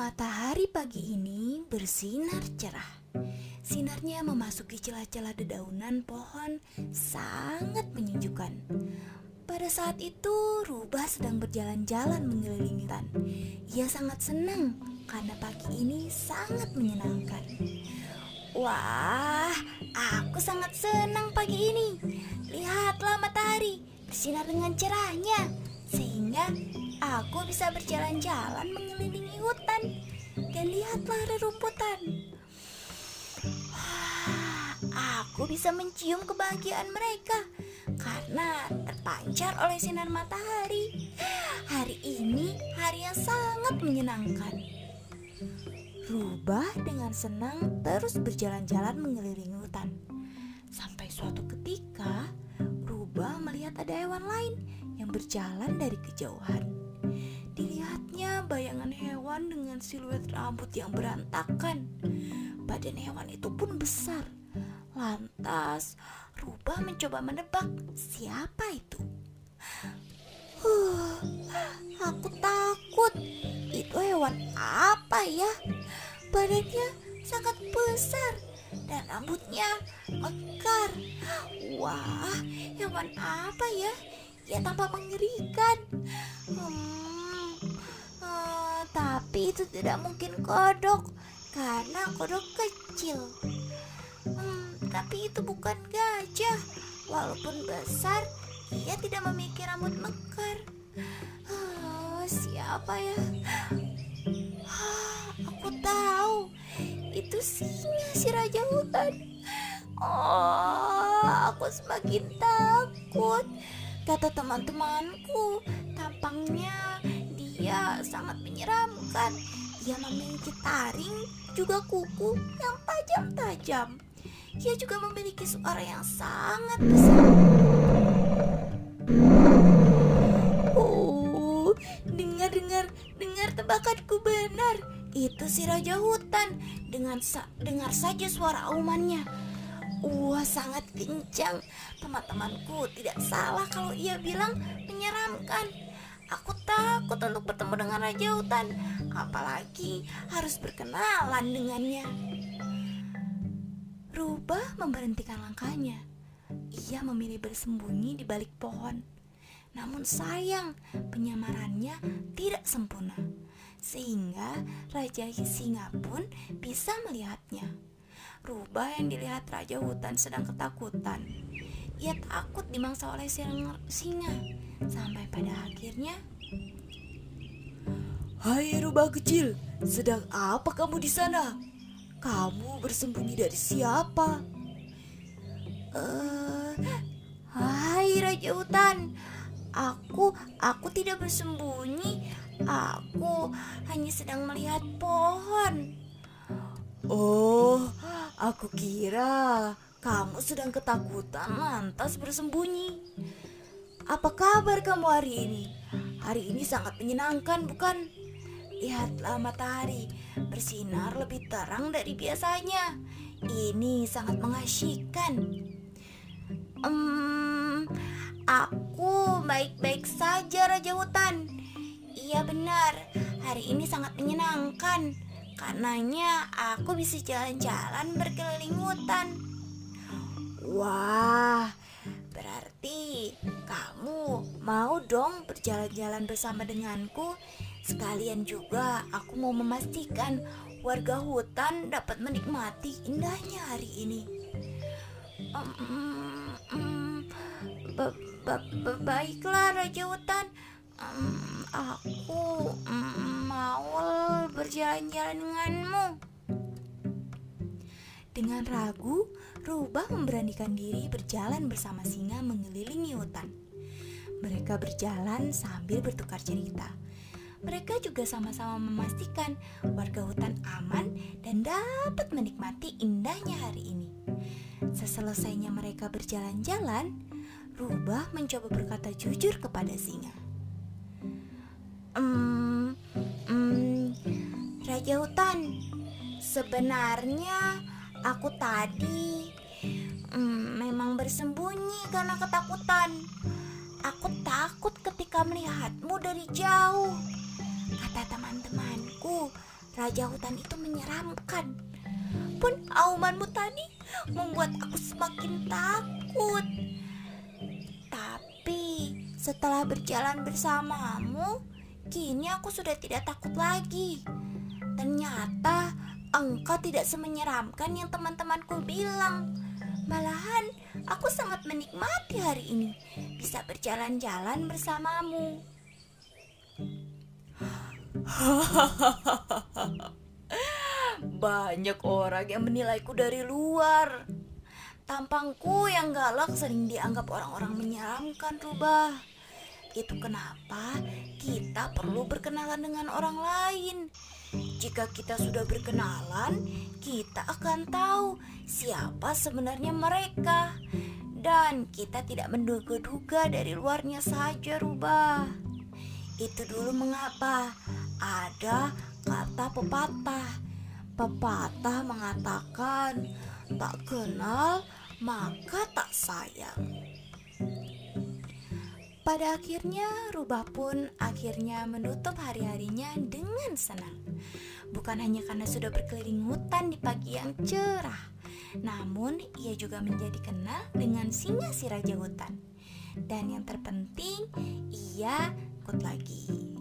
Matahari pagi ini bersinar cerah. Sinarnya memasuki celah-celah dedaunan pohon sangat menyejukkan. Pada saat itu, Rubah sedang berjalan-jalan mengelilingi hutan. Ia sangat senang karena pagi ini sangat menyenangkan. Wah, aku sangat senang pagi ini. Lihatlah matahari bersinar dengan cerahnya, sehingga aku bisa berjalan-jalan mengelilingi hutan dan lihatlah rerumputan. Aku bisa mencium kebahagiaan mereka karena terpancar oleh sinar matahari. Hari ini hari yang sangat menyenangkan. Rubah dengan senang terus berjalan-jalan mengelilingi hutan. Sampai suatu ketika, Rubah melihat ada hewan lain yang berjalan dari kejauhan. Bayangan hewan dengan siluet rambut yang berantakan. Badan hewan itu pun besar. Lantas, Rubah mencoba menebak siapa itu. Huh, aku takut. Itu hewan apa ya? Badannya sangat besar dan rambutnya mekar. Wah, hewan apa ya? Ya tampak mengerikan. Hmm, tapi itu tidak mungkin kodok karena kodok kecil. Hmm, tapi itu bukan gajah. Walaupun besar, ia tidak memiliki rambut mekar. Oh, siapa ya? Oh, aku tahu. Itu singa si raja hutan. Oh, aku semakin takut. Kata teman-temanku, tampangnya dia sangat menyeramkan. Ia memiliki taring juga kuku yang tajam-tajam. Ia juga memiliki suara yang sangat besar. Oh, dengar dengar dengar tebakanku benar. Itu si raja hutan dengan sa dengar saja suara aumannya. Wah, sangat kencang. Teman-temanku tidak salah kalau ia bilang menyeramkan. Aku takut untuk bertemu dengan raja hutan, apalagi harus berkenalan dengannya. Rubah memberhentikan langkahnya. Ia memilih bersembunyi di balik pohon. Namun sayang, penyamarannya tidak sempurna. Sehingga Raja Singa pun bisa melihatnya. Rubah yang dilihat Raja Hutan sedang ketakutan. Ia takut dimangsa oleh singa. Sampai pada akhirnya Hai rubah kecil, sedang apa kamu di sana? Kamu bersembunyi dari siapa? Uh, hai Raja Hutan, aku aku tidak bersembunyi. Aku hanya sedang melihat pohon. Oh, aku kira kamu sedang ketakutan lantas bersembunyi. Apa kabar kamu hari ini? Hari ini sangat menyenangkan, bukan? Lihatlah matahari bersinar lebih terang dari biasanya. Ini sangat mengasyikkan. Um, aku baik-baik saja Raja Hutan. Iya benar, hari ini sangat menyenangkan. Karenanya aku bisa jalan-jalan berkeliling hutan. Wah, berarti kamu mau dong berjalan-jalan bersama denganku Sekalian juga aku mau memastikan warga hutan dapat menikmati indahnya hari ini. Ba ba ba baiklah Raja Hutan, aku mau berjalan-jalan denganmu. Dengan ragu, Rubah memberanikan diri berjalan bersama singa mengelilingi hutan. Mereka berjalan sambil bertukar cerita mereka juga sama-sama memastikan warga hutan aman dan dapat menikmati indahnya hari ini. Seselesainya mereka berjalan-jalan, Rubah mencoba berkata jujur kepada singa. Hmm, hmm, Raja Hutan, sebenarnya aku tadi hmm, memang bersembunyi karena ketakutan. Aku takut ketika melihatmu dari jauh. Kata teman-temanku, raja hutan itu menyeramkan. Pun aumanmu tadi membuat aku semakin takut. Tapi setelah berjalan bersamamu, kini aku sudah tidak takut lagi. Ternyata engkau tidak semenyeramkan yang teman-temanku bilang. Malahan aku sangat menikmati hari ini bisa berjalan-jalan bersamamu. Banyak orang yang menilaiku dari luar. Tampangku yang galak sering dianggap orang-orang menyeramkan, Rubah. Itu kenapa kita perlu berkenalan dengan orang lain. Jika kita sudah berkenalan, kita akan tahu siapa sebenarnya mereka. Dan kita tidak menduga-duga dari luarnya saja, Rubah. Itu dulu mengapa ada kata pepatah. Pepatah mengatakan, tak kenal maka tak sayang. Pada akhirnya, Rubah pun akhirnya menutup hari-harinya dengan senang. Bukan hanya karena sudah berkeliling hutan di pagi yang cerah, namun ia juga menjadi kenal dengan singa si raja hutan. Dan yang terpenting, ia ikut lagi.